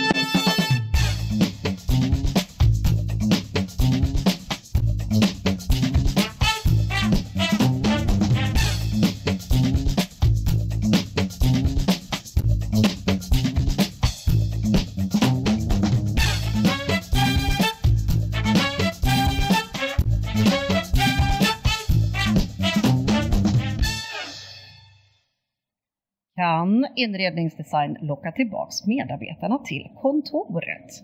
Kan inredningsdesign locka tillbaks medarbetarna till kontoret?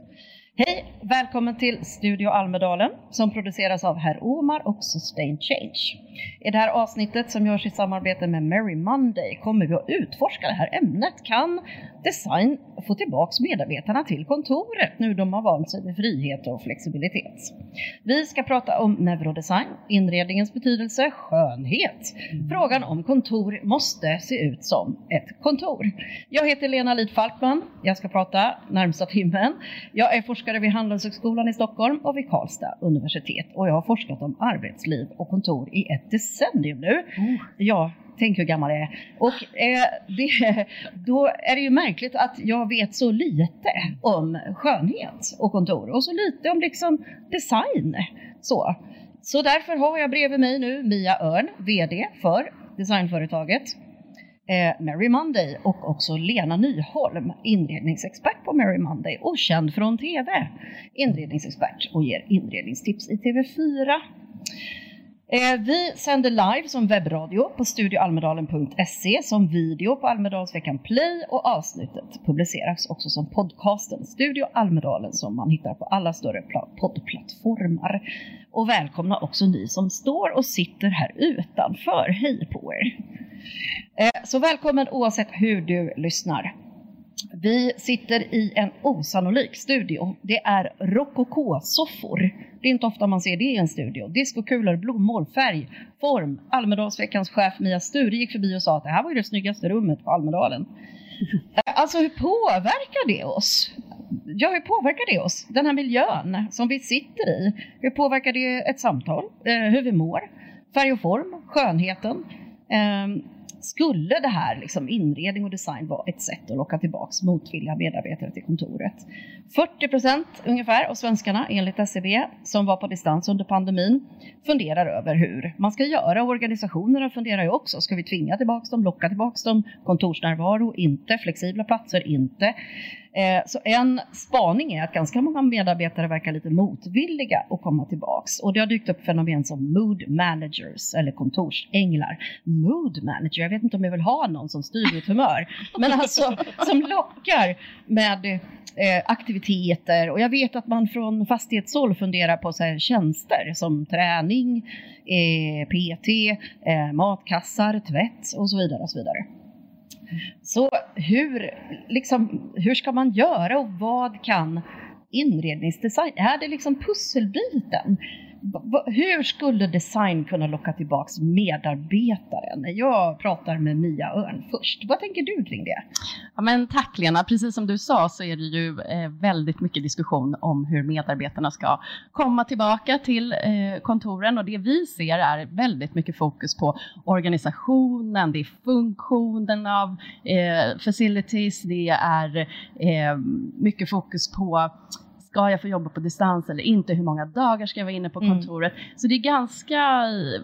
Hej! Välkommen till Studio Almedalen som produceras av Herr Omar och Sustain Change. I det här avsnittet som görs i samarbete med Merry Monday kommer vi att utforska det här ämnet. Kan design få tillbaks medarbetarna till kontoret nu de har vant sig vid frihet och flexibilitet? Vi ska prata om neurodesign, inredningens betydelse, skönhet. Frågan om kontor måste se ut som ett kontor. Jag heter Lena Lid Falkman. Jag ska prata närmsta timmen. Jag är forskare vid Handelshögskolan i Stockholm och vid Karlstad universitet och jag har forskat om arbetsliv och kontor i ett decennium nu. Ja, tänk hur gammal jag är. Och eh, det, då är det ju märkligt att jag vet så lite om skönhet och kontor och så lite om liksom design. Så, så därför har jag bredvid mig nu Mia Örn, VD för designföretaget Eh, Mary Monday och också Lena Nyholm, inredningsexpert på Mary Monday och känd från TV. Inredningsexpert och ger inredningstips i TV4. Eh, vi sänder live som webbradio på studioalmedalen.se, som video på Almedalsveckan Play och avsnittet publiceras också som podcasten Studio Almedalen som man hittar på alla större poddplattformar. Och välkomna också ni som står och sitter här utanför. Hej på er! Eh, så välkommen oavsett hur du lyssnar. Vi sitter i en osannolik studio. Det är rokokosoffor. Det är inte ofta man ser det i en studio. Diskokulor, blommor, färg, form. Almedalsveckans chef Mia Sture gick förbi och sa att det här var ju det snyggaste rummet på Almedalen. Alltså hur påverkar det oss? Ja, hur påverkar det oss? Den här miljön som vi sitter i. Hur påverkar det ett samtal? Hur vi mår? Färg och form, skönheten. Skulle det här, liksom inredning och design, vara ett sätt att locka tillbaks motvilliga medarbetare till kontoret? 40 procent ungefär av svenskarna, enligt SCB, som var på distans under pandemin, funderar över hur man ska göra. Organisationerna funderar ju också, ska vi tvinga tillbaks dem, locka tillbaks dem? Kontorsnärvaro, inte. Flexibla platser, inte. Så en spaning är att ganska många medarbetare verkar lite motvilliga att komma tillbaks. Och det har dykt upp fenomen som mood managers eller kontorsänglar. Mood manager, jag vet inte om jag vill ha någon som styr mitt humör, men alltså som lockar med eh, aktiviteter. Och jag vet att man från Fastighetssol funderar på så här tjänster som träning, eh, PT, eh, matkassar, tvätt och så vidare. Och så vidare. Så hur, liksom, hur ska man göra och vad kan inredningsdesign, är det liksom pusselbiten? Hur skulle design kunna locka tillbaks medarbetaren? Jag pratar med Mia Örn först. Vad tänker du kring det? Ja, men tack Lena, precis som du sa så är det ju eh, väldigt mycket diskussion om hur medarbetarna ska komma tillbaka till eh, kontoren och det vi ser är väldigt mycket fokus på organisationen, det är funktionen av eh, facilities, det är mycket fokus på Ska jag få jobba på distans eller inte? Hur många dagar ska jag vara inne på kontoret? Mm. Så det är ganska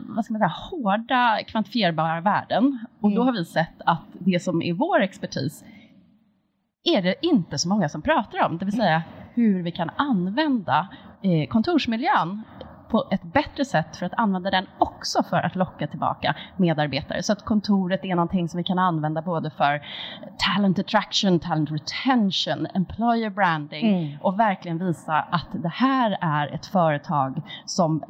vad ska man säga, hårda kvantifierbara värden. Och mm. då har vi sett att det som är vår expertis är det inte så många som pratar om, det vill säga hur vi kan använda eh, kontorsmiljön på ett bättre sätt för att använda den också för att locka tillbaka medarbetare. Så att kontoret är någonting som vi kan använda både för talent attraction, talent retention, employer branding mm. och verkligen visa att det här är ett företag som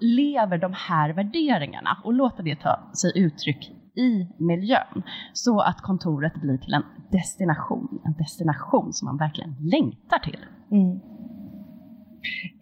lever de här värderingarna och låta det ta sig uttryck i miljön så att kontoret blir till en destination, en destination som man verkligen längtar till. Mm.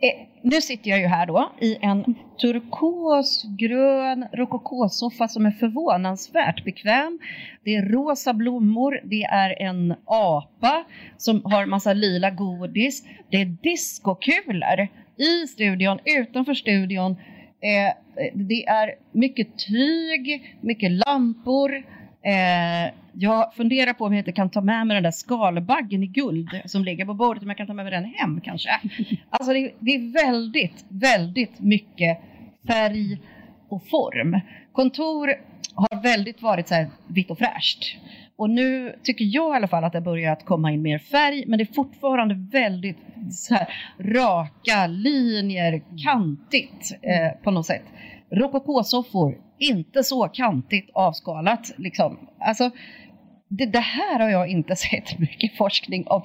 Eh, nu sitter jag ju här då i en turkosgrön rokokosoffa som är förvånansvärt bekväm. Det är rosa blommor, det är en apa som har massa lila godis. Det är diskokulor i studion, utanför studion. Eh, det är mycket tyg, mycket lampor. Eh, jag funderar på om jag inte kan ta med mig den där skalbaggen i guld som ligger på bordet, om jag kan ta med mig den hem kanske. Alltså det, det är väldigt, väldigt mycket färg och form. Kontor har väldigt varit så här vitt och fräscht. Och nu tycker jag i alla fall att det börjar att komma in mer färg, men det är fortfarande väldigt så här, raka linjer, kantigt eh, på något sätt. Rokokosoffor, inte så kantigt avskalat liksom. Alltså, det, det, här har jag inte sett mycket forskning om.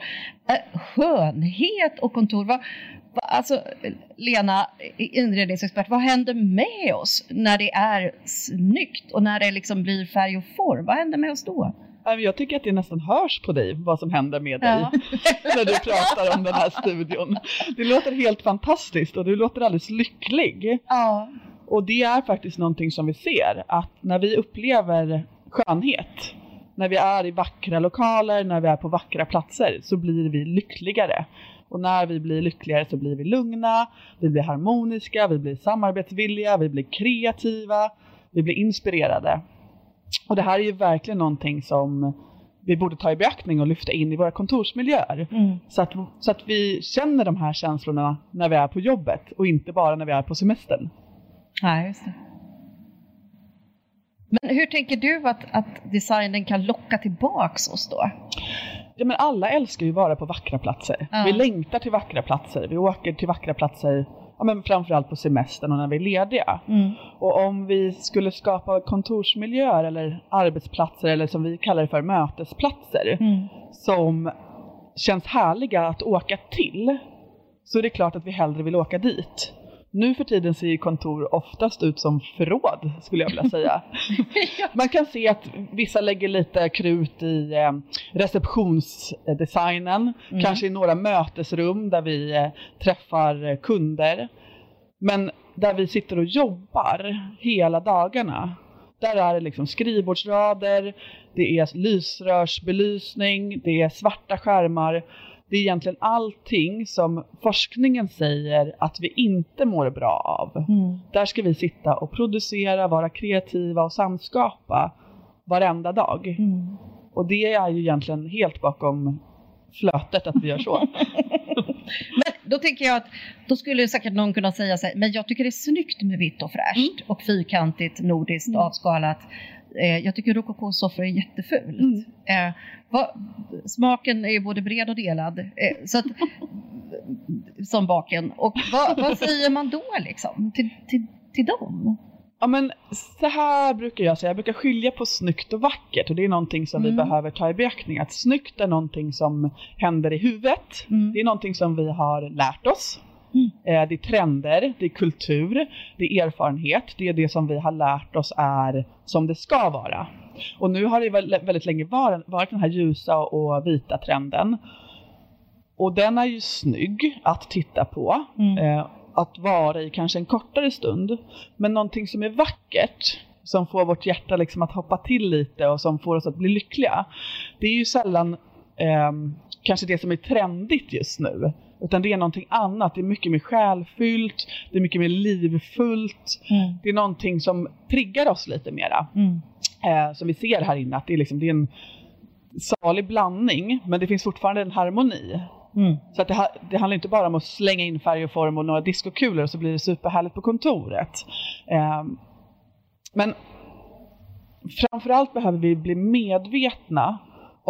Skönhet och kontor. Vad, vad, alltså, Lena, inredningsexpert, vad händer med oss när det är snyggt och när det liksom blir färg och form? Vad händer med oss då? Jag tycker att det nästan hörs på dig vad som händer med dig ja. när du pratar om den här studion. Det låter helt fantastiskt och du låter alldeles lycklig. Ja. Och det är faktiskt någonting som vi ser, att när vi upplever skönhet, när vi är i vackra lokaler, när vi är på vackra platser, så blir vi lyckligare. Och när vi blir lyckligare så blir vi lugna, vi blir harmoniska, vi blir samarbetsvilliga, vi blir kreativa, vi blir inspirerade. Och det här är ju verkligen någonting som vi borde ta i beaktning och lyfta in i våra kontorsmiljöer. Mm. Så, att, så att vi känner de här känslorna när vi är på jobbet och inte bara när vi är på semestern. Ja, just det. Men hur tänker du att, att designen kan locka tillbaks oss då? Ja, men alla älskar ju att vara på vackra platser. Ja. Vi längtar till vackra platser. Vi åker till vackra platser ja, men framförallt på semestern och när vi är lediga. Mm. Och om vi skulle skapa kontorsmiljöer eller arbetsplatser eller som vi kallar det för mötesplatser mm. som känns härliga att åka till så är det klart att vi hellre vill åka dit. Nu för tiden ser ju kontor oftast ut som förråd, skulle jag vilja säga. Man kan se att vissa lägger lite krut i eh, receptionsdesignen, mm. kanske i några mötesrum där vi eh, träffar kunder. Men där vi sitter och jobbar hela dagarna, där är det liksom skrivbordsrader, det är lysrörsbelysning, det är svarta skärmar det är egentligen allting som forskningen säger att vi inte mår bra av. Mm. Där ska vi sitta och producera, vara kreativa och samskapa varenda dag. Mm. Och det är ju egentligen helt bakom flötet att vi gör så. men då tänker jag att då skulle säkert någon kunna säga sig, men jag tycker det är snyggt med vitt och fräscht mm. och fyrkantigt, nordiskt, mm. avskalat. Eh, jag tycker rokokosoffor är jättefult. Mm. Eh, vad, smaken är ju både bred och delad. Eh, så att, som baken. Och vad, vad, säger man då liksom till, till, till dem? Ja men så här brukar jag säga, jag brukar skilja på snyggt och vackert och det är någonting som mm. vi behöver ta i beaktning. Att snyggt är någonting som händer i huvudet, mm. det är någonting som vi har lärt oss. Mm. Det är trender, det är kultur, det är erfarenhet, det är det som vi har lärt oss är som det ska vara. Och nu har det väldigt länge varit den här ljusa och vita trenden. Och den är ju snygg att titta på. Mm. Eh, att vara i kanske en kortare stund. Men någonting som är vackert, som får vårt hjärta liksom att hoppa till lite och som får oss att bli lyckliga. Det är ju sällan eh, kanske det som är trendigt just nu. Utan det är någonting annat, det är mycket mer själfyllt, det är mycket mer livfullt. Mm. Det är någonting som triggar oss lite mera. Mm. Eh, som vi ser här inne, att det är, liksom, det är en salig blandning, men det finns fortfarande en harmoni. Mm. Så att det, det, handlar inte bara om att slänga in färg och form och några diskokulor och så blir det superhärligt på kontoret. Eh, men framförallt behöver vi bli medvetna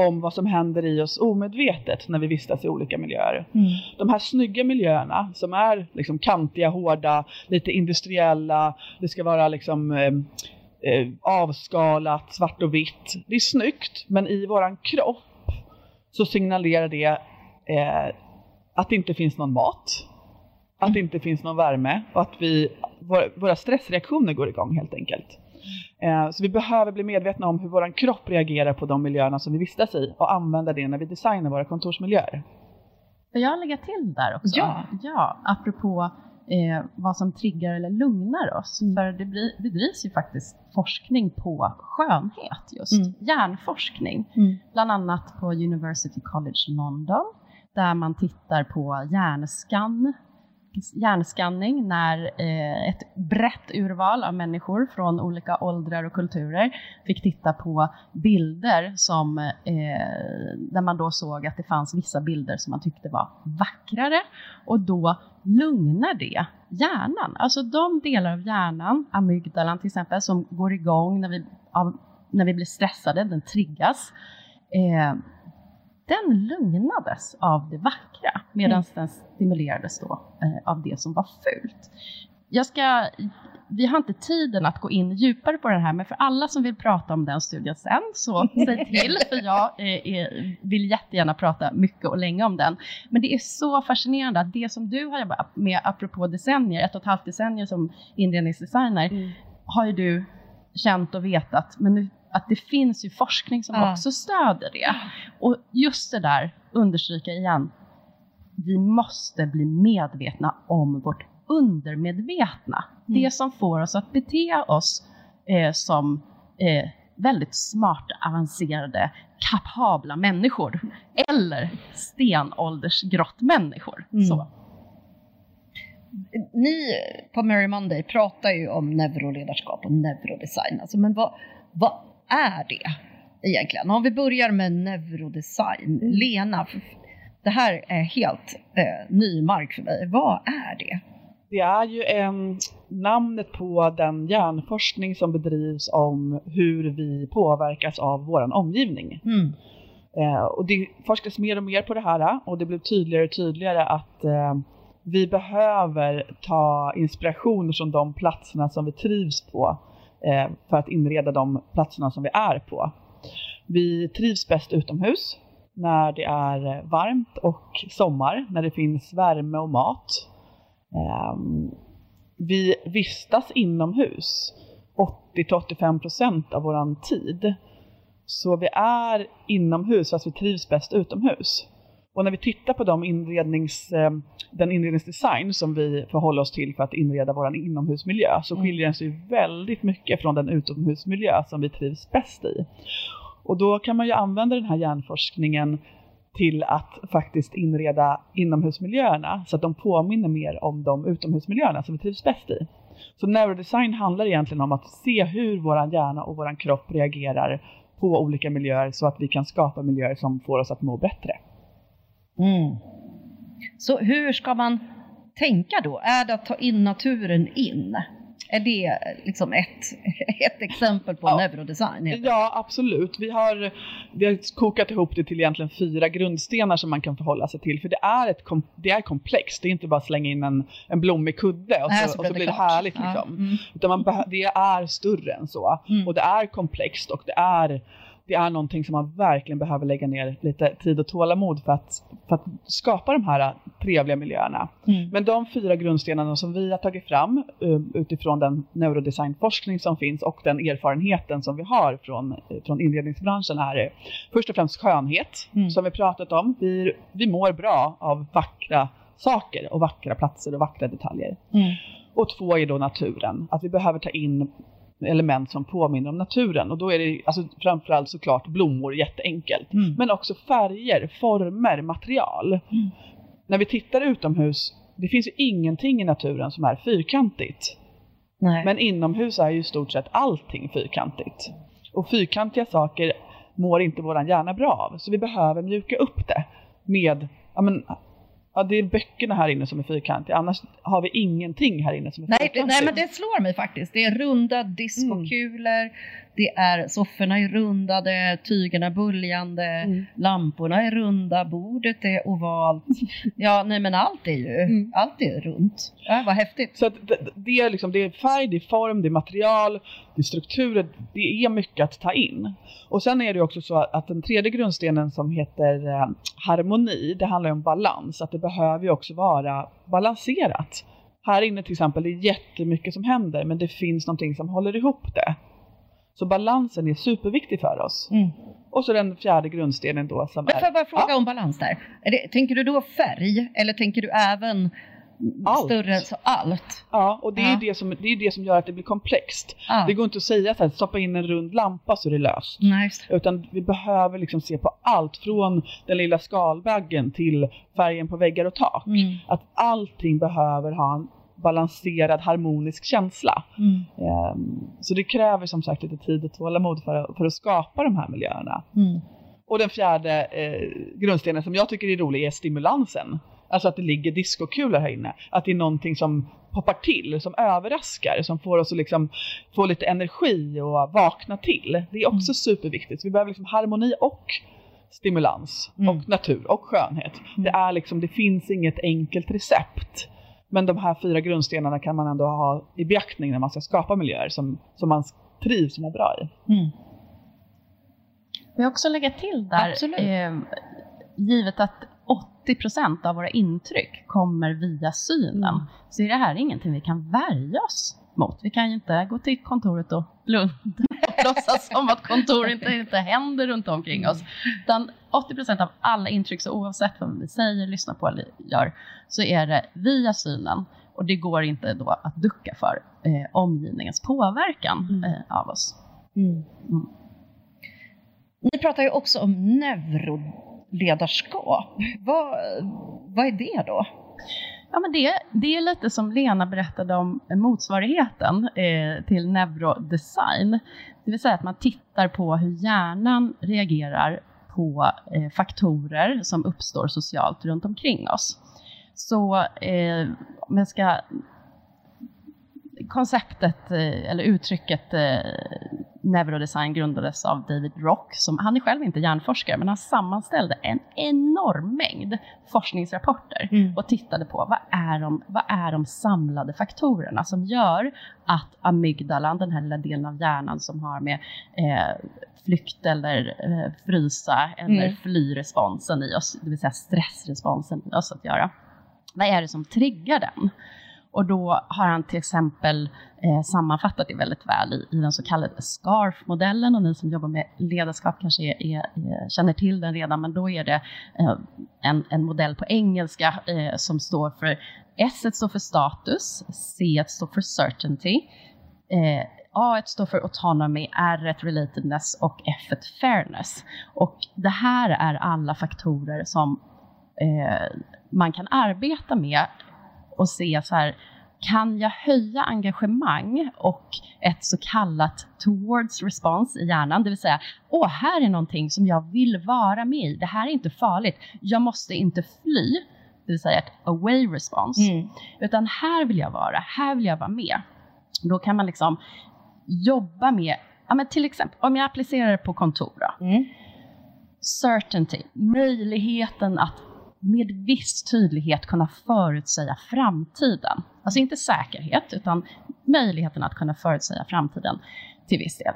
om vad som händer i oss omedvetet när vi vistas i olika miljöer. Mm. De här snygga miljöerna som är liksom kantiga, hårda, lite industriella, det ska vara liksom eh, eh, avskalat, svart och vitt. Det är snyggt, men i våran kropp så signalerar det eh, att det inte finns någon mat, att det inte finns någon värme och att vi, våra stressreaktioner går igång helt enkelt. Eh, så vi behöver bli medvetna om hur vår kropp reagerar på de miljöerna som vi vistas i och använda det när vi designar våra kontorsmiljöer. Får jag lägga till där också? Ja. ja apropå eh, vad som triggar eller lugnar oss. Mm. För det bedrivs ju faktiskt forskning på skönhet just, mm. hjärnforskning. Mm. Bland annat på University College London där man tittar på hjärnskann hjärnskanning när eh, ett brett urval av människor från olika åldrar och kulturer fick titta på bilder som, eh, där man då såg att det fanns vissa bilder som man tyckte var vackrare och då lugnar det hjärnan. Alltså de delar av hjärnan, amygdalan till exempel, som går igång när vi, av, när vi blir stressade, den triggas. Eh, den lugnades av det vackra medan mm. den stimulerades då eh, av det som var fult. Jag ska, vi har inte tiden att gå in djupare på den här, men för alla som vill prata om den studien sen, så säg till, för jag eh, vill jättegärna prata mycket och länge om den. Men det är så fascinerande att det som du har jobbat med, apropå decennier, ett och ett halvt decennier som inredningsdesigner, mm. har ju du känt och vetat, men nu att det finns ju forskning som ja. också stöder det. Och just det där, understryka igen, vi måste bli medvetna om vårt undermedvetna. Mm. Det som får oss att bete oss eh, som eh, väldigt smarta, avancerade, kapabla människor. Eller stenåldersgrottmänniskor. Mm. Så. Ni på Mary Monday pratar ju om neuroledarskap och neurodesign. Alltså, men vad, vad är det egentligen? Om vi börjar med neurodesign. Mm. Lena, det här är helt eh, ny mark för mig. Vad är det? Det är ju en, namnet på den hjärnforskning som bedrivs om hur vi påverkas av vår omgivning. Mm. Eh, och det forskas mer och mer på det här och det blev tydligare och tydligare att eh, vi behöver ta inspiration från de platserna som vi trivs på Eh, för att inreda de platserna som vi är på. Vi trivs bäst utomhus när det är varmt och sommar, när det finns värme och mat. Ehm, vi vistas inomhus 80-85% av vår tid. Så vi är inomhus fast vi trivs bäst utomhus. Och när vi tittar på de inrednings, ehm, den inredningsdesign som vi förhåller oss till för att inreda vår inomhusmiljö så mm. skiljer den sig väldigt mycket från den utomhusmiljö som vi trivs bäst i. Och då kan man ju använda den här hjärnforskningen till att faktiskt inreda inomhusmiljöerna så att de påminner mer om de utomhusmiljöerna som vi trivs bäst i. Så neurodesign handlar egentligen om att se hur vår hjärna och vår kropp reagerar på olika miljöer så att vi kan skapa miljöer som får oss att må bättre. Mm. Så hur ska man tänka då? Är det att ta in naturen in? Är det liksom ett, ett exempel på ja. neurodesign? Ja, absolut. Vi har, vi har kokat ihop det till egentligen fyra grundstenar som man kan förhålla sig till. För det är, ett, det är komplext. Det är inte bara att slänga in en, en blommig kudde och så, så, och så blir det, härligt. Liksom. Ja. Mm. Utan man det är större än så. Mm. Och det är komplext och det är det är någonting som man verkligen behöver lägga ner lite tid och tålamod för att, för att skapa de här trevliga miljöerna. Mm. Men de fyra grundstenarna som vi har tagit fram uh, utifrån den neurodesignforskning som finns och den erfarenheten som vi har från, från inredningsbranschen är först och främst skönhet, mm. som vi pratat om. Vi, vi mår bra av vackra saker och vackra platser och vackra detaljer. Mm. Och två är då naturen, att vi behöver ta in element som påminner om naturen. Och då är det alltså, framförallt såklart blommor, jätteenkelt. Mm. Men också färger, former, material. Mm. När vi tittar utomhus, det finns ju ingenting i naturen som är fyrkantigt. Nej. Men inomhus är ju i stort sett allting fyrkantigt. Och fyrkantiga saker mår inte våran hjärna bra av. Så vi behöver mjuka upp det med ja, men, Ja, det är böckerna här inne som är fyrkantiga, annars har vi ingenting här inne som är fyrkantigt. Nej, men det slår mig faktiskt. Det är runda diskokulor, mm. Det är sofforna är rundade, tygerna buljande, mm. lamporna är runda, bordet är ovalt. Ja, nej men allt är ju, mm. allt är runt. Ja, vad häftigt. Så det, det, är liksom, det är färg, det är form, det är material, det är strukturer, det är mycket att ta in. Och sen är det också så att den tredje grundstenen som heter eh, harmoni, det handlar om balans, att det behöver ju också vara balanserat. Här inne till exempel, det är jättemycket som händer, men det finns någonting som håller ihop det. Så balansen är superviktig för oss. Mm. Och så den fjärde grundstenen då som men är... Får jag bara fråga ja. om balans där? Det, tänker du då färg, eller tänker du även allt. större än så allt. Ja, och det är Ja. det som, det är det som gör att det blir komplext. Ja. Det går inte att säga så här, stoppa in en rund lampa så är det löst. Det. Utan vi behöver liksom se på allt från den lilla skalbaggen till färgen på väggar och tak. Mm. Att allting behöver ha en balanserad harmonisk känsla. Mm. Ehm, Så det kräver som sagt lite tid och tålamod för, att- för att skapa de här miljöerna. Mm. Och den fjärde eh, grundstenen som jag tycker är rolig är stimulansen. Alltså att det ligger diskokulor här inne. Att det är någonting som poppar till, som överraskar, som får oss att liksom få lite energi och vakna till. Det är också Mm. superviktigt. Vi behöver liksom harmoni och stimulans Mm. och natur och skönhet. Mm. Det, är liksom, det finns inget enkelt recept. Men de här fyra grundstenarna kan man ändå ha i beaktning när man ska skapa miljöer som, som man trivs och mår bra i. Mm. Får jag också lägga till där, eh, givet att 80% av våra intryck kommer via synen, Mm. så är det här ingenting vi kan värja oss mot. Vi kan ju inte gå till kontoret och blunda och låtsas som att kontor inte, inte händer runt omkring oss. Utan 80% av alla intryck, så oavsett vad vi säger, lyssnar på eller gör, så är det via synen. Och det går inte då att ducka för eh, omgivningens påverkan Mm. eh, av oss. Mm. Mm. Ni pratar ju också om neuroledarskap. Vad, vad är det då? Ja, men det, det är lite som Lena berättade om motsvarigheten eh, till neurodesign. Det vill säga att man tittar på hur hjärnan reagerar på eh, faktorer som uppstår socialt runt omkring oss. Så eh, om jag ska konceptet eh, eller uttrycket eh, neurodesign grundades av David Rock. Som, han är själv inte hjärnforskare men han sammanställde en enorm mängd forskningsrapporter Mm. och tittade på vad är, de, vad är de samlade faktorerna som gör att amygdalan, den här lilla delen av hjärnan som har med eh, flykt eller eh, frysa eller Mm. flyresponsen i oss, det vill säga stressresponsen i oss att göra. Vad är det som triggar den? Och då har han till exempel eh, sammanfattat det väldigt väl i, i den så kallade SCARF-modellen och ni som jobbar med ledarskap kanske är, är, är, känner till den redan, men då är det eh, en, en modell på engelska eh, som står för S står för status, C står för certainty, eh, A står för autonomy, R relatedness och F fairness. Och det här är alla faktorer som eh, man kan arbeta med och se så här, kan jag höja engagemang och ett så kallat towards response i hjärnan, det vill säga, åh, här är någonting som jag vill vara med i, det här är inte farligt, jag måste inte fly, det vill säga ett away response, Mm. utan här vill jag vara, här vill jag vara med. Då kan man liksom jobba med, ja men till exempel, om jag applicerar det på kontor då, Mm. certainty, möjligheten att med viss tydlighet kunna förutsäga framtiden. Alltså inte säkerhet, utan möjligheten att kunna förutsäga framtiden till viss del.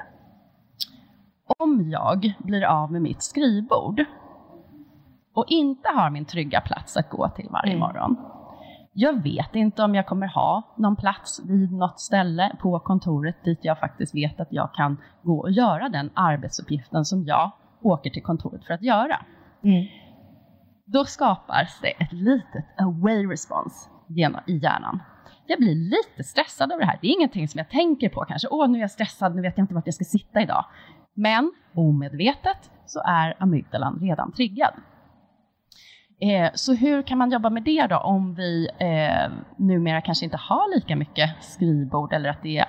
Om jag blir av med mitt skrivbord och inte har min trygga plats att gå till varje Mm. morgon. Jag vet inte om jag kommer ha någon plats vid något ställe på kontoret dit jag faktiskt vet att jag kan gå och göra den arbetsuppgiften som jag åker till kontoret för att göra. Mm. Då skapas det ett litet away response i hjärnan. Jag blir lite stressad över det här. Det är ingenting som jag tänker på kanske. Åh, nu är jag stressad, nu vet jag inte vart jag ska sitta idag. Men omedvetet så är amygdalan redan triggad. Eh, så hur kan man jobba med det då om vi eh, numera kanske inte har lika mycket skrivbord eller att det är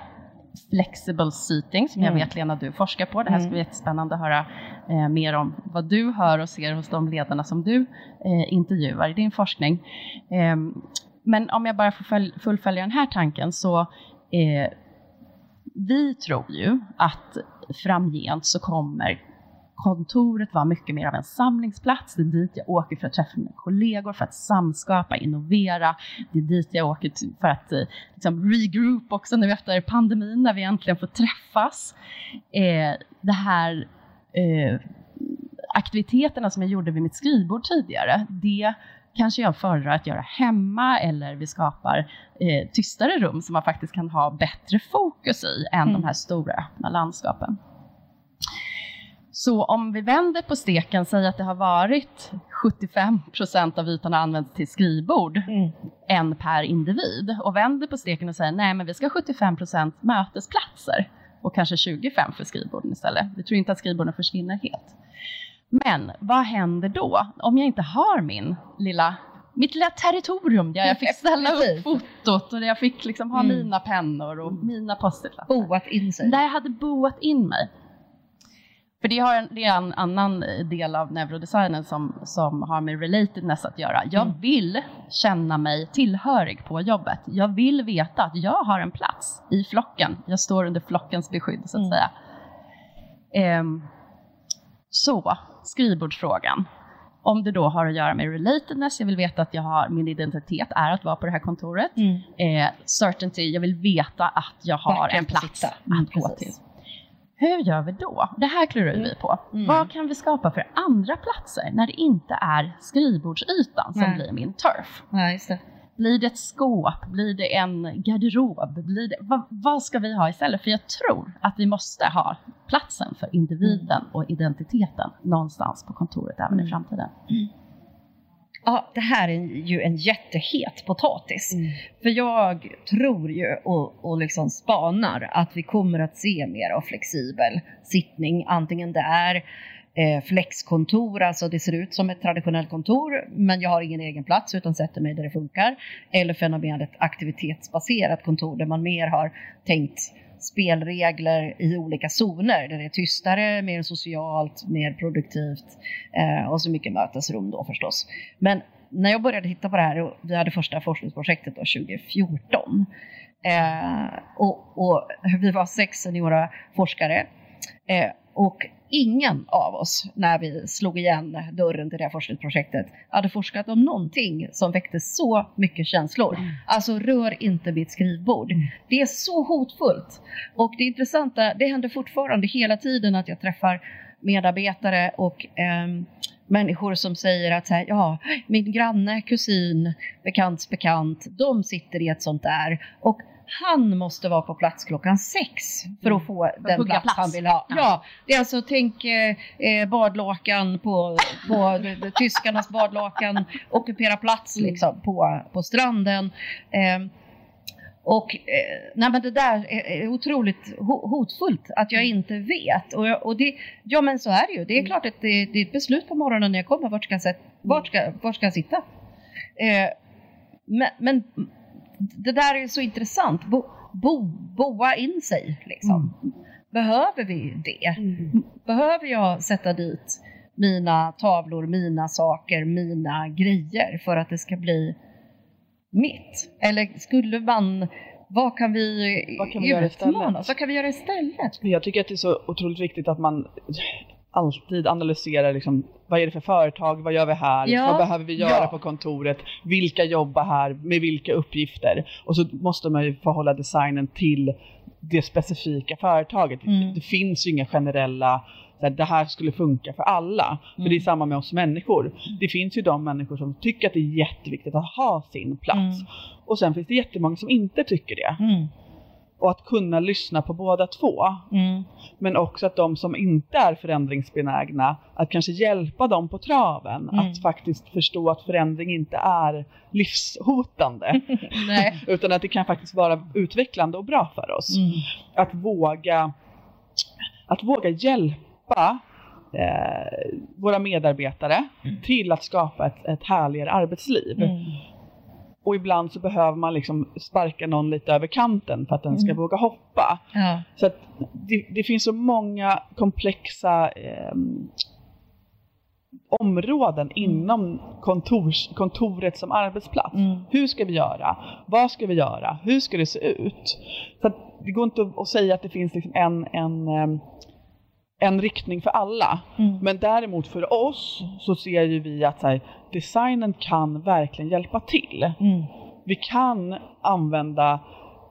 flexible seating som jag Mm. vet Lena du forskar på. Det här ska Mm. bli jättespännande att höra eh, mer om vad du hör och ser hos de ledarna som du eh, intervjuar i din forskning. Ehm, men om jag bara får följ- fullfölja den här tanken så eh, vi tror ju att framgent så kommer kontoret vara mycket mer av en samlingsplats. Det är dit jag åker för att träffa mina kollegor, för att samskapa, innovera. Det är dit jag åker för att eh, liksom regroup också nu efter pandemin när vi äntligen får träffas. Eh, det här eh, aktiviteterna som jag gjorde vid mitt skrivbord tidigare, det kanske jag föredrar att göra hemma eller vi skapar eh, tystare rum som man faktiskt kan ha bättre fokus i än Mm. de här stora öppna landskapen. Så om vi vänder på steken, säger att det har varit 75 procent av ytan har använts till skrivbord, mm. en per individ, och vänder på steken och säger nej men vi ska ha 75 procent mötesplatser och kanske 25 för skrivborden istället. Vi tror inte att skrivborden försvinner helt. Men vad händer då om jag inte har min lilla mitt lilla territorium där jag fick ställa upp fotot och där jag fick liksom ha mm. mina pennor och mina post-it-lappar. Boat in sig. Där jag hade boat in mig. För det, har en, det är en annan del av neurodesignen som, som har med relatedness att göra. Jag mm. vill känna mig tillhörig på jobbet. Jag vill veta att jag har en plats i flocken. Jag står under flockens beskydd så att mm. säga. Um, så, skrivbordsfrågan. Om det då har att göra med relatedness, jag vill veta att jag har, min identitet är att vara på det här kontoret. Mm. Eh, certainty, jag vill veta att jag har en plats att mm, gå till. Hur gör vi då? Det här klurar vi på. Mm. Vad kan vi skapa för andra platser när det inte är skrivbordsytan som Nej. blir min turf? Ja, just det. Blir det ett skåp? Blir det en garderob? Blir det, vad, vad, ska vi ha istället? För jag tror att vi måste ha platsen för individen mm. och identiteten någonstans på kontoret även mm. i framtiden. Mm. Ja, det här är ju en jättehet potatis. Mm. För jag tror ju och, och liksom spanar att vi kommer att se mer av flexibel sittning, antingen det är eh, flexkontor, alltså det ser ut som ett traditionellt kontor men jag har ingen egen plats utan sätter mig där det funkar. Eller fenomenet aktivitetsbaserat kontor där man mer har tänkt spelregler i olika zoner där det är tystare, mer socialt, mer produktivt eh, och så mycket mötesrum då förstås. Men när jag började titta på det här, vi hade första forskningsprojektet då 2014 eh, och, och, vi var sex seniora forskare eh, och ingen av oss, när vi slog igen dörren till det här forskningsprojektet, hade forskat om någonting som väckte så mycket känslor. Mm. Alltså, rör inte mitt skrivbord. Mm. Det är så hotfullt. Och det intressanta, det händer fortfarande hela tiden att jag träffar medarbetare och eh, människor som säger att här, ja, min granne, kusin, bekants bekant, de sitter i ett sånt där. Och han måste vara på plats klockan sex för att mm. få mm. den plats, plats, han vill ha. Ja. ja. det är alltså, tänk eh, eh badlakan på, på tyskarnas badlakan, ockupera plats mm. liksom på, på stranden. Eh, och eh, nej, men det där är, otroligt hotfullt att jag inte vet. Och, jag, och det, ja men så är det ju. Det är klart att det, det är ett beslut på morgonen när jag kommer. Vart ska jag, vart ska, vart ska jag sitta? Eh, men, men det där är så intressant. Bo, bo, boa in sig liksom. Mm. Behöver vi det? Mm. Behöver jag sätta dit mina tavlor, mina saker, mina grejer för att det ska bli mitt? Eller skulle man vad kan vi, vad kan vi göra istället? Vad kan vi göra istället? Jag tycker att det är så otroligt viktigt att man alltid analyserar liksom, vad är det för företag, vad gör vi här, ja. vad behöver vi göra ja. på kontoret, vilka jobbar här, med vilka uppgifter. Och så måste man ju förhålla designen till det specifika företaget. Mm. Det finns ju inga generella här, det här skulle funka för alla. Mm. För det är mm. samma med oss människor. Det finns ju de människor som tycker att det är jätteviktigt att ha sin plats. Mm. Och sen finns det jättemånga som inte tycker det. Mm och att kunna lyssna på båda två. Mm. Men också att de som inte är förändringsbenägna, att kanske hjälpa dem på traven. Mm. Att faktiskt förstå att förändring inte är livshotande. utan att det kan faktiskt vara utvecklande och bra för oss. Mm. Att, våga, att våga hjälpa eh, våra medarbetare mm. till att skapa ett, ett härligare arbetsliv. Och ibland så behöver man liksom sparka någon lite över kanten för att den ska mm. våga hoppa. Ja. Så det, det, finns så många komplexa eh, områden mm. inom kontors, kontoret som arbetsplats. Mm. Hur ska vi göra? Vad ska vi göra? Hur ska det se ut? Så det går inte att säga att det finns liksom en, en ehm, en riktning för alla. Mm. Men däremot för oss så ser ju vi att här, designen kan verkligen hjälpa till. Mm. Vi kan använda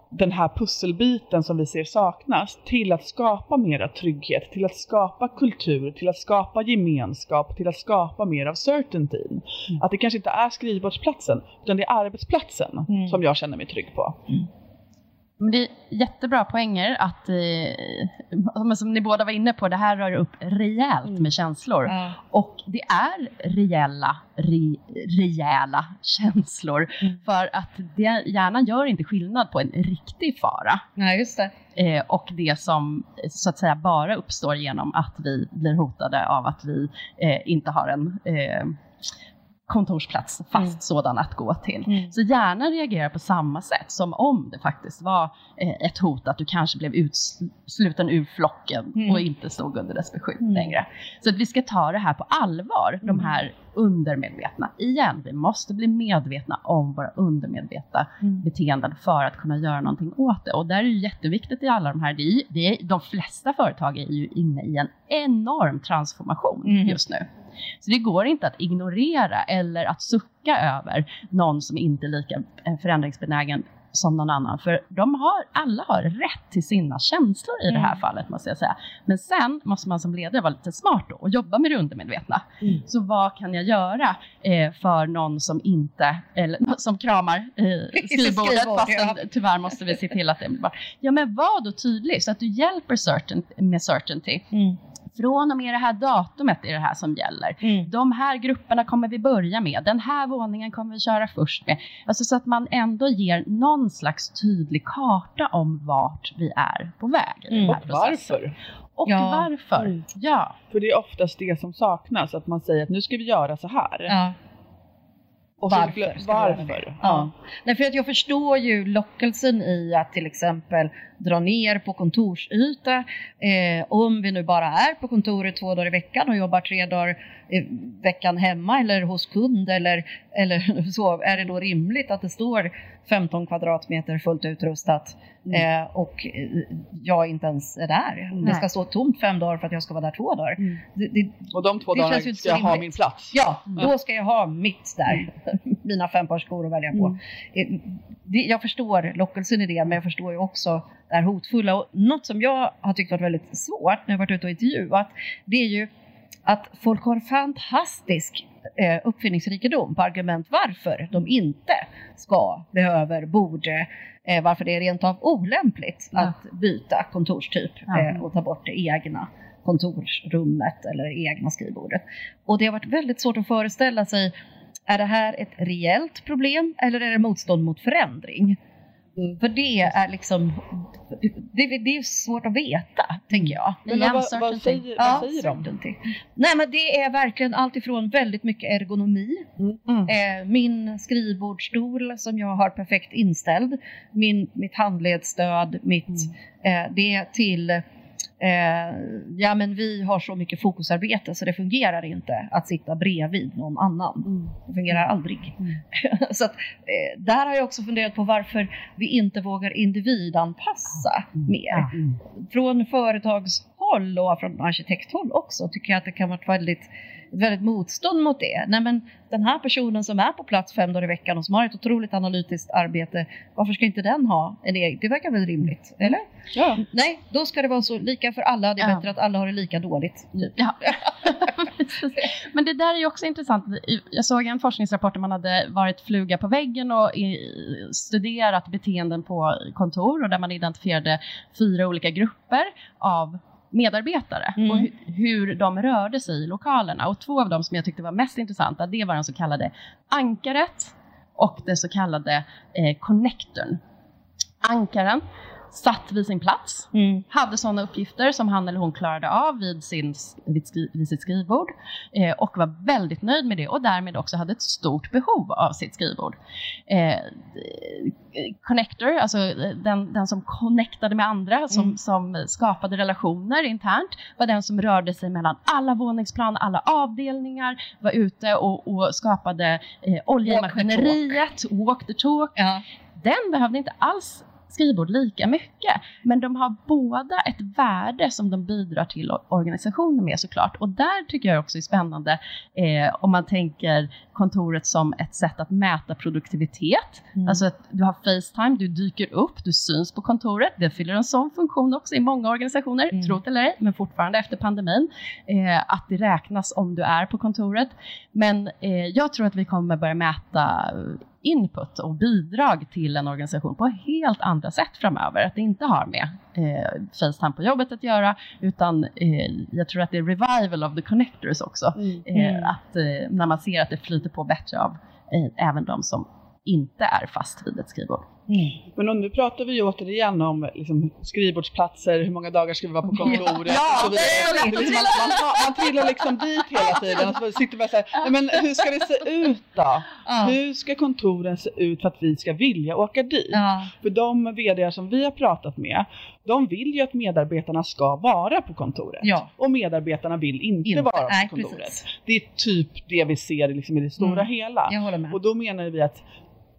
den här pusselbiten som vi ser saknas till att skapa mera trygghet, till att skapa kultur, till att skapa gemenskap, till att skapa mer av certainty. Mm. Att det kanske inte är skrivbordsplatsen, utan det är arbetsplatsen mm. som jag känner mig trygg på. Mm. Men det är jättebra poänger att, eh, som ni båda var inne på, det här rör upp rejält med känslor. Ja. Och det är reella, re, rejäla känslor. Mm. För att det, hjärnan gör inte skillnad på en riktig fara Nej, just det. eh, och det som så att säga bara uppstår genom att vi blir hotade av att vi eh, inte har en eh, kontorsplats, fast Mm. sådan att gå till. Mm. Så hjärnan reagerar på samma sätt som om det faktiskt var eh, ett hot att du kanske blev utsluten ur flocken Mm. och inte stod under dess beskydd Mm. längre. Så att vi ska ta det här på allvar, de Mm. här undermedvetna. Igen, vi måste bli medvetna om våra undermedvetna Mm. beteenden för att kunna göra någonting åt det. Och där är det jätteviktigt i alla de här, det är, det är, de flesta företag är ju inne i en enorm transformation just nu. Så det går inte att ignorera eller att sucka över någon som inte är lika eh, förändringsbenägen som någon annan. För de har, alla har rätt till sina känslor i det här Mm. fallet måste jag säga. Men sen måste man som ledare vara lite smart då och jobba med det undermedvetna. Mm. Så vad kan jag göra eh, för någon som inte, eller som kramar eh, skrivbordet skrivbord, fastän ja. tyvärr måste vi se till att det blir bra. Ja men var då tydlig så att du hjälper certain, med certainty. Mm. Från och med det här datumet är det här som gäller. Mm. De här grupperna kommer vi börja med. Den här våningen kommer vi köra först med. Alltså så att man ändå ger någon slags tydlig karta om vart vi är på väg i Mm. den här Och processen. varför? Och Ja. varför. Mm. Ja. För det är oftast det som saknas, att man säger att nu ska vi göra så här. Ja. Och Varför varför? Ja. Nej, för att jag förstår ju lockelsen i att till exempel dra ner på kontorsyta. Eh, om vi nu bara är på kontoret två dagar i veckan och jobbar tre dagar i veckan hemma eller hos kund eller, eller så, är det då rimligt att det står 15 kvadratmeter fullt utrustat Mm. eh, och eh, jag inte ens är där. Det Nej. ska stå tomt fem dagar för att jag ska vara där två dagar. Mm. Det, det, Och de två Det dagarna ska jag ha min plats. Ja, Mm. då ska jag ha mitt där. Mina fem par skor att välja på. Mm. Eh, Det, jag förstår lockelsen i det, men jag förstår ju också det här hotfulla. Och något som jag har tyckt varit väldigt svårt när jag varit ute och intervjuat, det är ju att folk har fantastisk eh, uppfinningsrikedom på argument varför de inte ska, behöver, borde, eh, varför det är rent av olämpligt Ja. att byta kontorstyp Ja. eh, och ta bort det egna kontorsrummet eller egna skrivbordet. Och det har varit väldigt svårt att föreställa sig, är det här ett reellt problem eller är det motstånd mot förändring? Mm. För det är liksom, det, det är svårt att veta, tänker jag. Men Igen, vad, vad säger, Ja, vad säger de? Nej men det är verkligen allt ifrån väldigt mycket ergonomi. Mm. Eh, min skrivbordsstol som jag har perfekt inställd. Min, mitt handledsstöd, mitt, eh, det till Eh, ja men vi har så mycket fokusarbete så det fungerar inte att sitta bredvid någon annan. Mm. Det fungerar aldrig. Mm. så att, eh, där har jag också funderat på varför vi inte vågar individanpassa mer Ja. Mm. från företagshåll och från arkitekthåll också tycker jag att det kan vara väldigt, väldigt motstånd mot det. Nej men den här personen som är på plats fem dagar i veckan och som har ett otroligt analytiskt arbete, varför ska inte den ha en egen? Det verkar väl rimligt, eller? Ja. Nej, då ska det vara så lika för alla. Det är Ja. bättre att alla har det lika dåligt. Typ. Ja. Men det där är ju också intressant. Jag såg en forskningsrapport där man hade varit fluga på väggen och studerat beteenden på kontor och där man identifierade fyra olika grupper av medarbetare Mm. och hu- hur de rörde sig i lokalerna. Och två av dem som jag tyckte var mest intressanta, det var den så kallade ankaret och det så kallade eh, connectorn. Ankaren satt vid sin plats Mm. hade sådana uppgifter som han eller hon klarade av vid, sin, vid, skri, vid sitt skrivbord eh, och var väldigt nöjd med det och därmed också hade ett stort behov av sitt skrivbord. Eh, connector, alltså eh, den, den som connectade med andra, som, Mm. som skapade relationer internt, var den som rörde sig mellan alla våningsplan, alla avdelningar, var ute och, och skapade eh, olja i Walk the maskineriet, walk the talk, Ja. den behövde inte alls skrivbord lika mycket. Men de har båda ett värde som de bidrar till organisationen med såklart. Och där tycker jag också är spännande eh, om man tänker kontoret som ett sätt att mäta produktivitet. Mm. Alltså att du har Facetime, du dyker upp, du syns på kontoret. Det fyller en sån funktion också i många organisationer, Mm. tro det eller ej, men fortfarande efter pandemin. Eh, att det räknas om du är på kontoret. Men eh, jag tror att vi kommer börja mäta input och bidrag till en organisation på helt andra sätt framöver. Att det inte har med eh, Facetime på jobbet att göra, utan eh, jag tror att det är revival of the connectors också. Mm. Eh, att eh, när man ser att det flyter på bättre av eh, även de som inte är fast vid ett skrivbord. Mm. Men nu pratar vi ju återigen om liksom, skrivbordsplatser, hur många dagar ska vi vara på kontoret Ja, och så vidare. man, man, man trillar liksom dit hela tiden och så sitter man såhär, nej men hur ska det se ut då? Ja. Hur ska kontoren se ut för att vi ska vilja åka dit? Ja. För de VD som vi har pratat med, de vill ju att medarbetarna ska vara på kontoret. Ja. Och medarbetarna vill inte, Inte. vara Nej, på kontoret. precis. Det är typ det vi ser liksom i det stora Mm. hela. Jag håller med. Och då menar vi att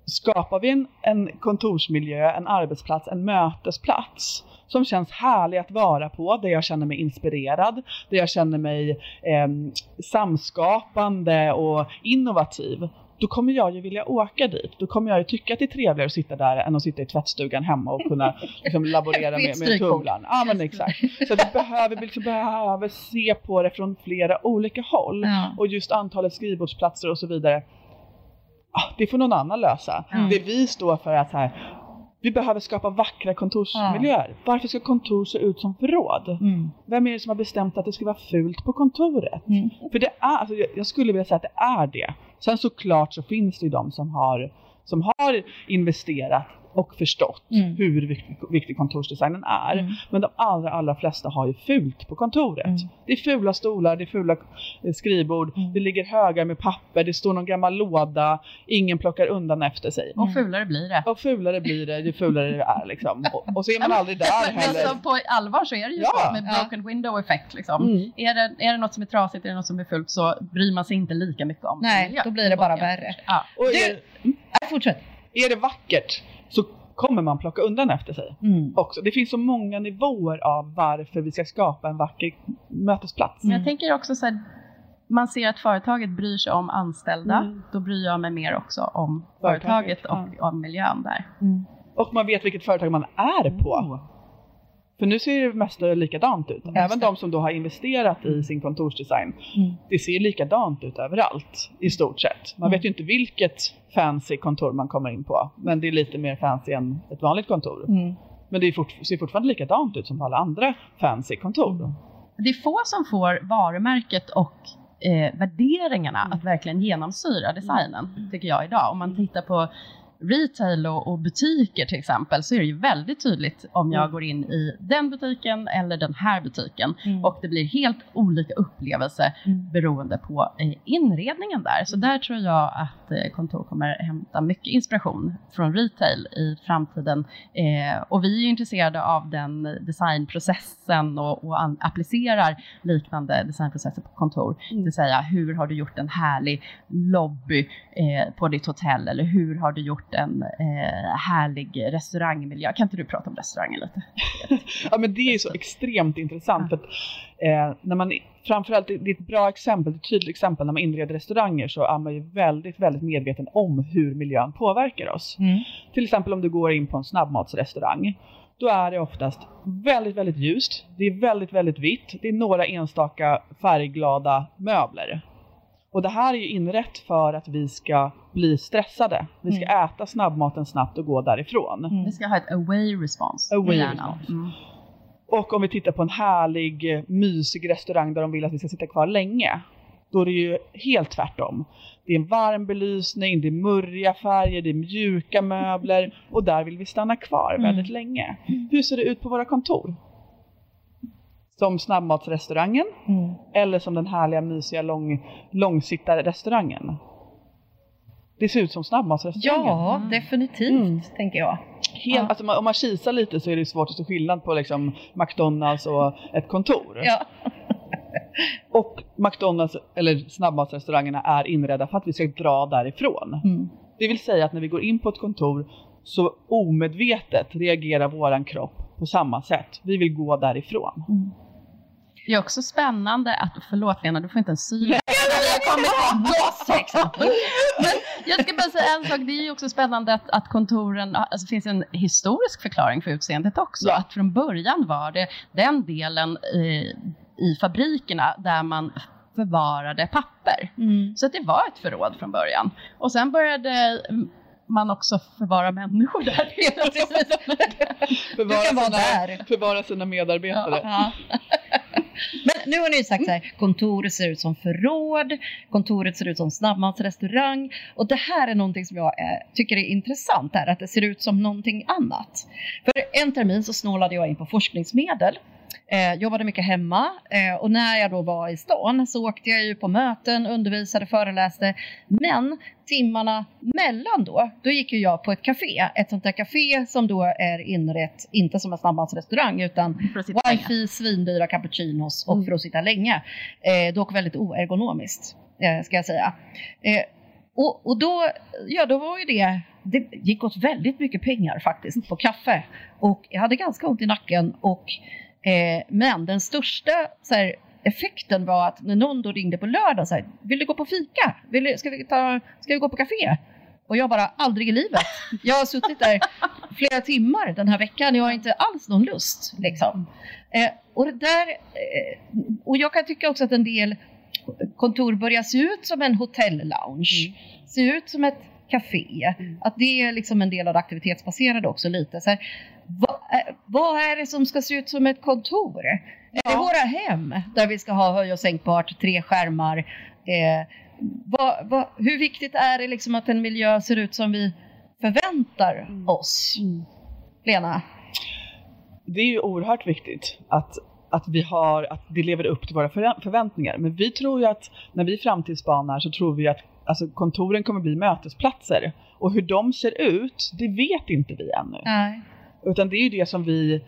skapar vi en, en kontorsmiljö, en arbetsplats, en mötesplats som känns härlig att vara på, där jag känner mig inspirerad, där jag känner mig ehm, samskapande och innovativ. Då kommer jag ju vilja åka dit. Då kommer jag ju tycka att det är trevligare att sitta där än att sitta i tvättstugan hemma och kunna liksom, laborera med, med tumlaren. Ja men exakt. Så vi behöver, liksom behöver se på det från flera olika håll. Ja. Och just antalet skrivbordsplatser och så vidare. Ah, Det får någon annan lösa. Mm. Det vi står för är att här, vi behöver skapa vackra kontorsmiljöer. Varför ska kontor se ut som förråd? Mm. Vem är det som har bestämt att det ska vara fult på kontoret? Mm. För det är, alltså, jag- jag skulle vilja säga att det är det. Sen såklart så finns det ju de som har, som har investerat och förstått Mm. hur viktig, viktig kontorsdesignen är. Mm. Men de allra, allra flesta har ju fult på kontoret. Mm. Det är fula stolar, det är fula eh, skrivbord, Mm. det ligger högar med papper, det står någon gammal låda, ingen plockar undan efter sig. Mm. Och fulare blir det. Och fulare blir det ju fulare det är liksom. Och, och så är man aldrig där heller. så på allvar så är det ju Ja. så med Ja. broken window effect. Liksom. Mm. Är, det, är det något som är trasigt, är det något som är fult så bryr man sig inte lika mycket om Nej, då blir det bara värre. Ja. Och är, Du- Nej, fortsätt. är det vackert så kommer man plocka undan efter sig. Mm. också. Det finns så många nivåer av varför vi ska skapa en vacker mötesplats. Men Mm. jag tänker också så här, man ser att företaget bryr sig om anställda, Mm. då bryr jag mig mer också om Företaget, företaget och om miljön där. Mm. Och man vet vilket företag man är på. För nu ser det mest likadant ut. Även de som då har investerat i sin kontorsdesign. Mm. Det ser likadant ut överallt i stort sett. Man Mm. vet ju inte vilket fancy kontor man kommer in på. Men det är lite mer fancy än ett vanligt kontor. Mm. Men det fort, ser fortfarande likadant ut som på alla andra fancy kontor. Mm. Det är få som får varumärket och eh, värderingarna Mm. att verkligen genomsyra designen, tycker jag idag. Om man tittar på retail och, och butiker till exempel så är det ju väldigt tydligt om jag Mm. går in i den butiken eller den här butiken Mm. och det blir helt olika upplevelse Mm. beroende på eh, inredningen där. Så där tror jag att eh, kontor kommer hämta mycket inspiration från retail i framtiden. Eh, och vi är intresserade av den designprocessen och, och applicerar liknande designprocesser på kontor. Mm. Det vill säga, hur har du gjort en härlig lobby på ditt hotell eller hur har du gjort en eh, härlig restaurangmiljö? Kan inte du prata om restaurangen lite? Ja men det är så extremt intressant. För att, eh, när man, framförallt, det är ett bra exempel, ett tydligt exempel när man inreder restauranger så är man ju väldigt, väldigt medveten om hur miljön påverkar oss. Mm. Till exempel om du går in på en snabbmatsrestaurang. Då är det oftast väldigt, väldigt ljust. Det är väldigt, väldigt vitt. Det är några enstaka färgglada möbler. Och det här är ju inrätt för att vi ska bli stressade. Vi ska äta snabbmaten snabbt och gå därifrån. Mm. Vi ska ha ett away response Away i hjärnan. Mm. Och om vi tittar på en härlig, eh, mysig restaurang där de vill att vi ska sitta kvar länge. Då är det ju helt tvärtom. Det är en varm belysning, det är murriga färger, det är mjuka möbler och där vill vi stanna kvar Mm. väldigt länge. Hur ser det ut på våra kontor? Som snabbmatsrestaurangen Mm. eller som den härliga mysiga lång, långsittarrestaurangen? Det ser ut som snabbmatsrestaurangen. Ja, Mm. definitivt Mm. tänker jag. Helt, Ja. alltså, om man kisar lite så är det svårt att se skillnad på liksom, McDonalds och ett kontor. Ja. Och McDonalds eller snabbmatsrestaurangerna är inredda för att vi ska dra därifrån. Mm. Det vill säga att när vi går in på ett kontor så omedvetet reagerar våran kropp på samma sätt. Vi vill gå därifrån. Mm. Det är också spännande att, förlåt Lena, du får inte en syl. Men jag ska bara säga en sak, det är ju också spännande att, att kontoren, alltså det finns en historisk förklaring för utseendet också. Ja. Att från början var det den delen eh, i fabrikerna där man förvarade papper. Mm. Så att det var ett förråd från början. Och sen började man också förvarar människor där. förvara, sina, där. förvara sina medarbetare. Ja. Men nu har ni sagt så här, kontoret ser ut som förråd, kontoret ser ut som snabbmatsrestaurang och det här är någonting som jag eh, tycker är intressant här, att det ser ut som någonting annat. För en termin så snålade jag in på forskningsmedel Eh, jobbade mycket hemma eh, och när jag då var i stan så åkte jag ju på möten, undervisade, föreläste. Men timmarna mellan då, då gick ju jag på ett café. Ett sånt där café som då är inrett, inte som en snabbmatsrestaurang utan wifi, svindyra cappuccinos och mm. för att sitta länge. Eh, dock väldigt oergonomiskt, eh, ska jag säga. Eh, och, och då, ja, då var ju det det gick åt väldigt mycket pengar faktiskt på kaffe och jag hade ganska ont i nacken och Eh, men den största så här, effekten var att när någon då ringde på lördag så här, vill du gå på fika? Vill du, ska, vi ta, ska vi gå på café? Och jag bara, aldrig i livet. Jag har suttit där flera timmar den här veckan, jag har inte alls någon lust. Liksom. Eh, och, där, eh, och jag kan tycka också att en del kontor börjar se ut som en hotell-lounge. Mm. Se ut som ett café. Mm. Att det är liksom en del av det aktivitetsbaserade också lite. Så här, vad, eh, vad, är det som ska se ut som ett kontor? Ja. Är det våra hem där vi ska ha höj och sänkbart, tre skärmar? Eh, vad, vad, hur viktigt är det liksom att en miljö ser ut som vi förväntar mm. oss? Mm. Lena? Det är ju oerhört viktigt att, att, vi har, att det lever upp till våra förväntningar. Men vi tror ju att när vi framtidsspanar så tror vi att alltså, kontoren kommer bli mötesplatser. Och hur de ser ut, det vet inte vi ännu. Nej. Utan det är ju det som vi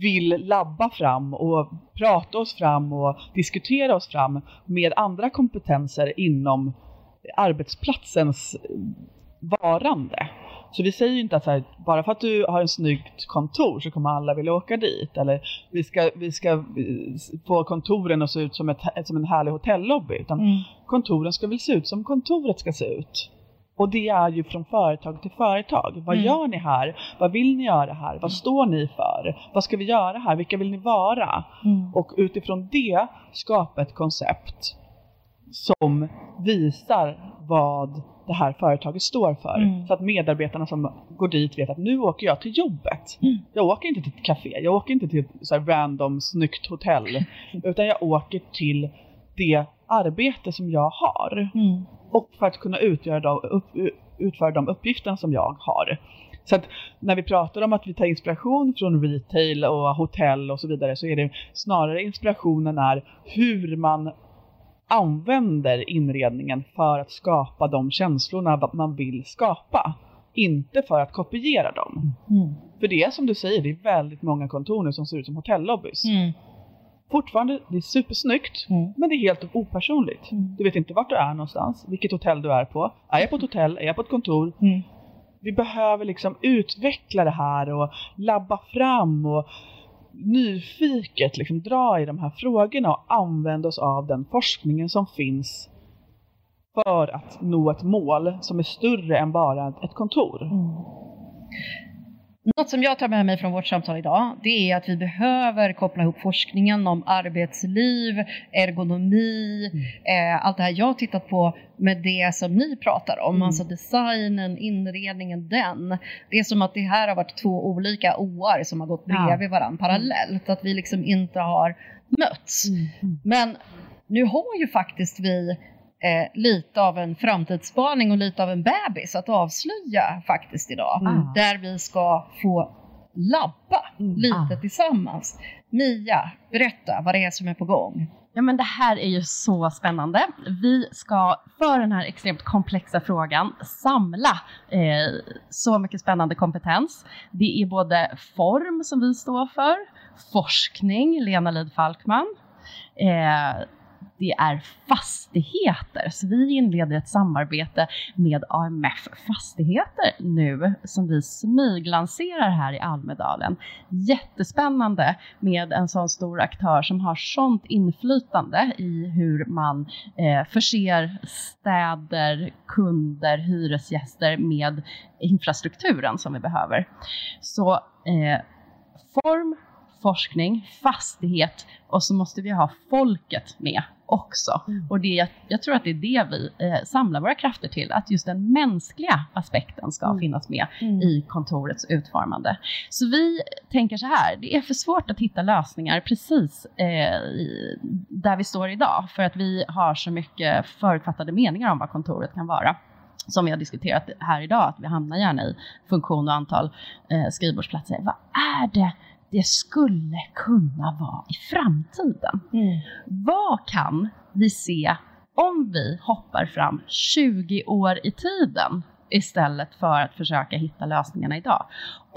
vill labba fram och prata oss fram och diskutera oss fram med andra kompetenser inom arbetsplatsens varande. Så vi säger ju inte att här, bara för att du har en snyggt kontor så kommer alla vilja åka dit. Eller vi ska, vi ska få kontoren att se ut som, ett, som en härlig hotellobby. Utan mm. kontoren ska väl se ut som kontoret ska se ut. Och det är ju från företag till företag. Vad mm. gör ni här? Vad vill ni göra här? Vad står ni för? Vad ska vi göra här? Vilka vill ni vara? Mm. Och utifrån det skapa ett koncept som visar vad det här företaget står för. Mm. Så att medarbetarna som går dit vet att nu åker jag till jobbet. Mm. Jag åker inte till ett café, jag åker inte till ett så random snyggt hotell. utan jag åker till det arbete som jag har. Mm och för att kunna utgöra de, upp, utföra de uppgifterna som jag har. Så att när vi pratar om att vi tar inspiration från retail och hotell och så vidare så är det snarare inspirationen är hur man använder inredningen för att skapa de känslorna man vill skapa. Inte för att kopiera dem. Mm. För det är som du säger, det är väldigt många kontor nu som ser ut som hotellobbys. Mm fortfarande, det är supersnyggt, mm. men det är helt opersonligt. Mm. Du vet inte vart du är någonstans, vilket hotell du är på. Är jag på ett hotell? Är jag på ett kontor? Mm. Vi behöver liksom utveckla det här och labba fram och nyfiket liksom dra i de här frågorna och använda oss av den forskningen som finns för att nå ett mål som är större än bara ett kontor. Mm. Något som jag tar med mig från vårt samtal idag, det är att vi behöver koppla ihop forskningen om arbetsliv, ergonomi, mm. eh, allt det här jag tittat på med det som ni pratar om, mm. alltså designen, inredningen, den. Det är som att det här har varit två olika OR som har gått bredvid ja. varandra parallellt, att vi liksom inte har mötts. Mm. Men nu har ju faktiskt vi eh, lite av en framtidsspaning och lite av en bebis att avslöja faktiskt idag. Mm. Där vi ska få labba mm. lite ah. tillsammans. Mia, berätta vad det är som är på gång. Ja, men det här är ju så spännande. Vi ska för den här extremt komplexa frågan samla eh, så mycket spännande kompetens. Det är både form som vi står för, forskning, Lena Lid Falkman, eh, det är fastigheter. Så vi inleder ett samarbete med AMF Fastigheter nu som vi smyglanserar här i Almedalen. Jättespännande med en sån stor aktör som har sånt inflytande i hur man eh, förser städer, kunder, hyresgäster med infrastrukturen som vi behöver. Så eh, form, forskning, fastighet och så måste vi ha folket med också. Mm. Och det, jag tror att det är det vi eh, samlar våra krafter till, att just den mänskliga aspekten ska mm. finnas med mm. i kontorets utformande. Så vi tänker så här, det är för svårt att hitta lösningar precis eh, där vi står idag, för att vi har så mycket förutfattade meningar om vad kontoret kan vara som vi har diskuterat här idag, att vi hamnar gärna i funktion och antal eh, skrivbordsplatser. Vad är det det skulle kunna vara i framtiden. Mm. Vad kan vi se om vi hoppar fram 20 år i tiden istället för att försöka hitta lösningarna idag?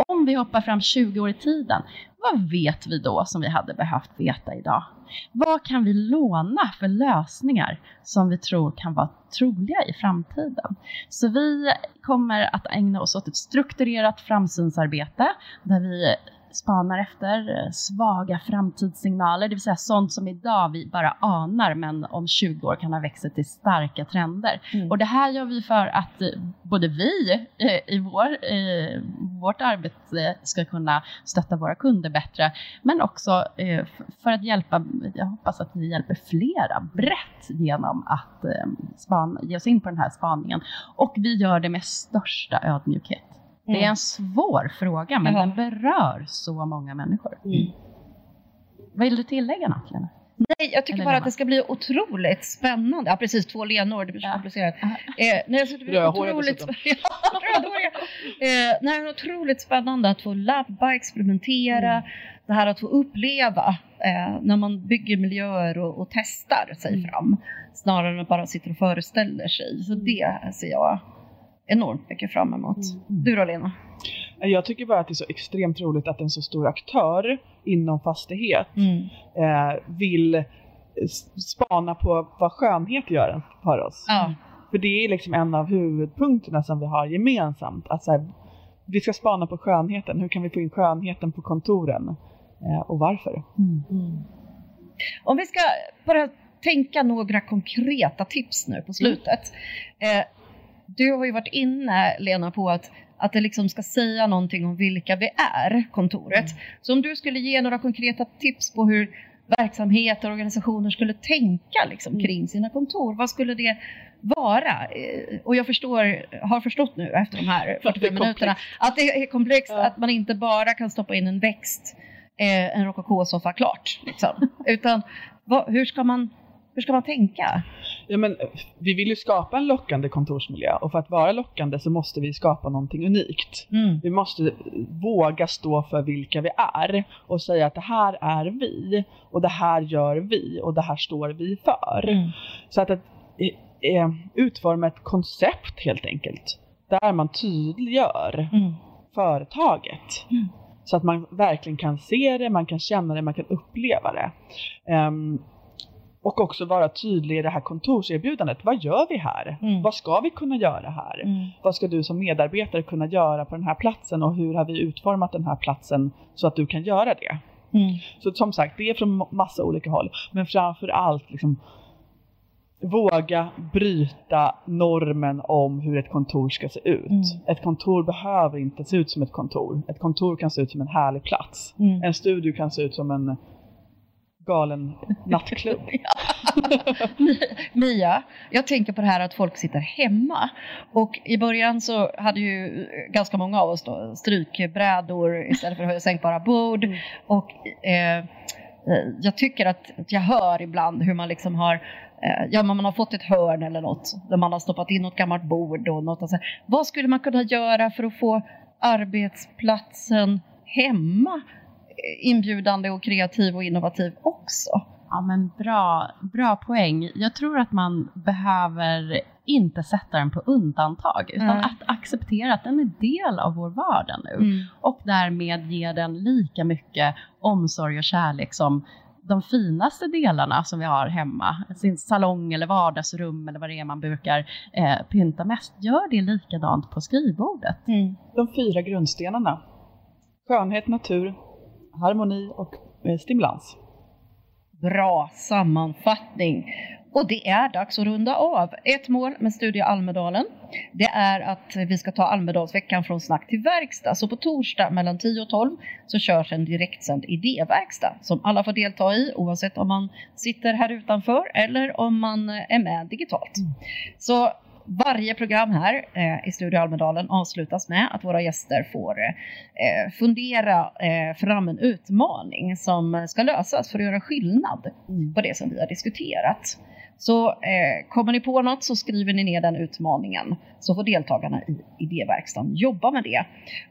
Om vi hoppar fram 20 år i tiden, vad vet vi då som vi hade behövt veta idag? Vad kan vi låna för lösningar som vi tror kan vara troliga i framtiden? Så vi kommer att ägna oss åt ett strukturerat framsynsarbete där vi spanar efter eh, svaga framtidssignaler, det vill säga sånt som idag vi bara anar men om 20 år kan ha växt till starka trender. Mm. Och det här gör vi för att eh, både vi eh, i vår, vårt arbete ska kunna stötta våra kunder bättre, men också för att hjälpa, jag hoppas att vi hjälper flera brett genom att span, ge oss in på den här spaningen. Och vi gör det med största ödmjukhet. Det är en mm. svår fråga, men Jaha. den berör så många människor. Mm. Vill du tillägga Lena? Nej, jag tycker Eller bara att det ska bli otroligt spännande. Ja, precis, två Lenor, det blir så ja. komplicerat. Eh, nej, det blir otroligt, eh, nej, otroligt spännande att få labba, experimentera, mm. det här att få uppleva eh, när man bygger miljöer och, och testar sig mm. fram, snarare än att bara sitter och föreställer sig. Så det ser jag enormt mycket fram emot. Mm. Du då Lena? Jag tycker bara att det är så extremt roligt att en så stor aktör inom fastighet mm. eh, vill spana på vad skönhet gör för oss. Ja. För det är liksom en av huvudpunkterna som vi har gemensamt. Att så här, vi ska spana på skönheten. Hur kan vi få in skönheten på kontoren? Eh, och varför? Mm. Mm. Om vi ska bara tänka några konkreta tips nu på slutet. Eh, du har ju varit inne, Lena, på att, att det liksom ska säga någonting om vilka vi är, kontoret. Mm. Så om du skulle ge några konkreta tips på hur verksamheter och organisationer skulle tänka liksom, mm. kring sina kontor, vad skulle det vara? Eh, och jag förstår, har förstått nu efter de här 45 minuterna att det är komplext, ja. att man inte bara kan stoppa in en växt, eh, en rokokosoffa klart. Liksom. Utan vad, hur ska man hur ska man tänka? Ja, men, vi vill ju skapa en lockande kontorsmiljö och för att vara lockande så måste vi skapa någonting unikt. Mm. Vi måste våga stå för vilka vi är och säga att det här är vi och det här gör vi och det här står vi för. Mm. Så att, att utforma ett koncept helt enkelt där man tydliggör mm. företaget. Mm. Så att man verkligen kan se det, man kan känna det, man kan uppleva det. Um, och också vara tydlig i det här kontorserbjudandet. Vad gör vi här? Mm. Vad ska vi kunna göra här? Mm. Vad ska du som medarbetare kunna göra på den här platsen och hur har vi utformat den här platsen så att du kan göra det? Mm. Så som sagt, det är från massa olika håll. Men framför allt liksom, våga bryta normen om hur ett kontor ska se ut. Mm. Ett kontor behöver inte se ut som ett kontor. Ett kontor kan se ut som en härlig plats. Mm. En studio kan se ut som en galen nattklubb. Mia, jag tänker på det här att folk sitter hemma och i början så hade ju ganska många av oss då strykbrädor istället för sänkbara bord mm. och eh, jag tycker att, jag hör ibland hur man liksom har eh, Ja, man har fått ett hörn eller något där man har stoppat in något gammalt bord och något. Och så. Vad skulle man kunna göra för att få arbetsplatsen hemma inbjudande och kreativ och innovativ också. Ja men bra, bra poäng. Jag tror att man behöver inte sätta den på undantag utan mm. att acceptera att den är del av vår vardag nu mm. och därmed ge den lika mycket omsorg och kärlek som de finaste delarna som vi har hemma, sin salong eller vardagsrum eller vad det är man brukar eh, pynta mest, gör det likadant på skrivbordet. Mm. De fyra grundstenarna. Skönhet, natur, harmoni och eh, stimulans. Bra sammanfattning. Och det är dags att runda av. Ett mål med Studio Almedalen, det är att vi ska ta Almedalsveckan från snack till verkstad. Så på torsdag mellan 10 och 12 så körs en direktsänd idéverkstad som alla får delta i oavsett om man sitter här utanför eller om man är med digitalt. Så varje program här eh, i Studio Almedalen avslutas med att våra gäster får eh, fundera eh, fram en utmaning som ska lösas för att göra skillnad på det som vi har diskuterat. Så eh, kommer ni på något så skriver ni ner den utmaningen så får deltagarna i idéverkstan jobba med det.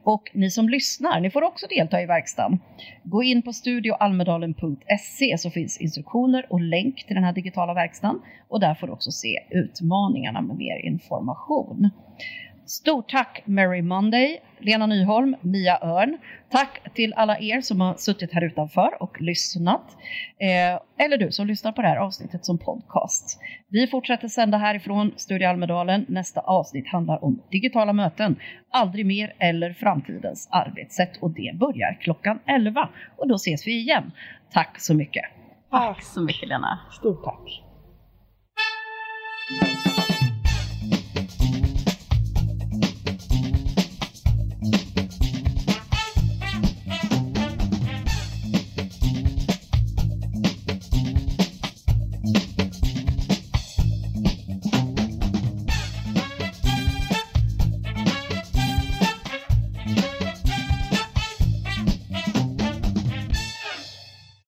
Och ni som lyssnar, ni får också delta i verkstaden. Gå in på studioalmedalen.se så finns instruktioner och länk till den här digitala verkstaden och där får du också se utmaningarna med mer information. Stort tack Mary Monday, Lena Nyholm, Mia Örn. Tack till alla er som har suttit här utanför och lyssnat. Eh, eller du som lyssnar på det här avsnittet som podcast. Vi fortsätter sända härifrån Studio Almedalen. Nästa avsnitt handlar om digitala möten. Aldrig mer eller framtidens arbetssätt och det börjar klockan 11. Och då ses vi igen. Tack så mycket. Tack så mycket Lena. Stort tack.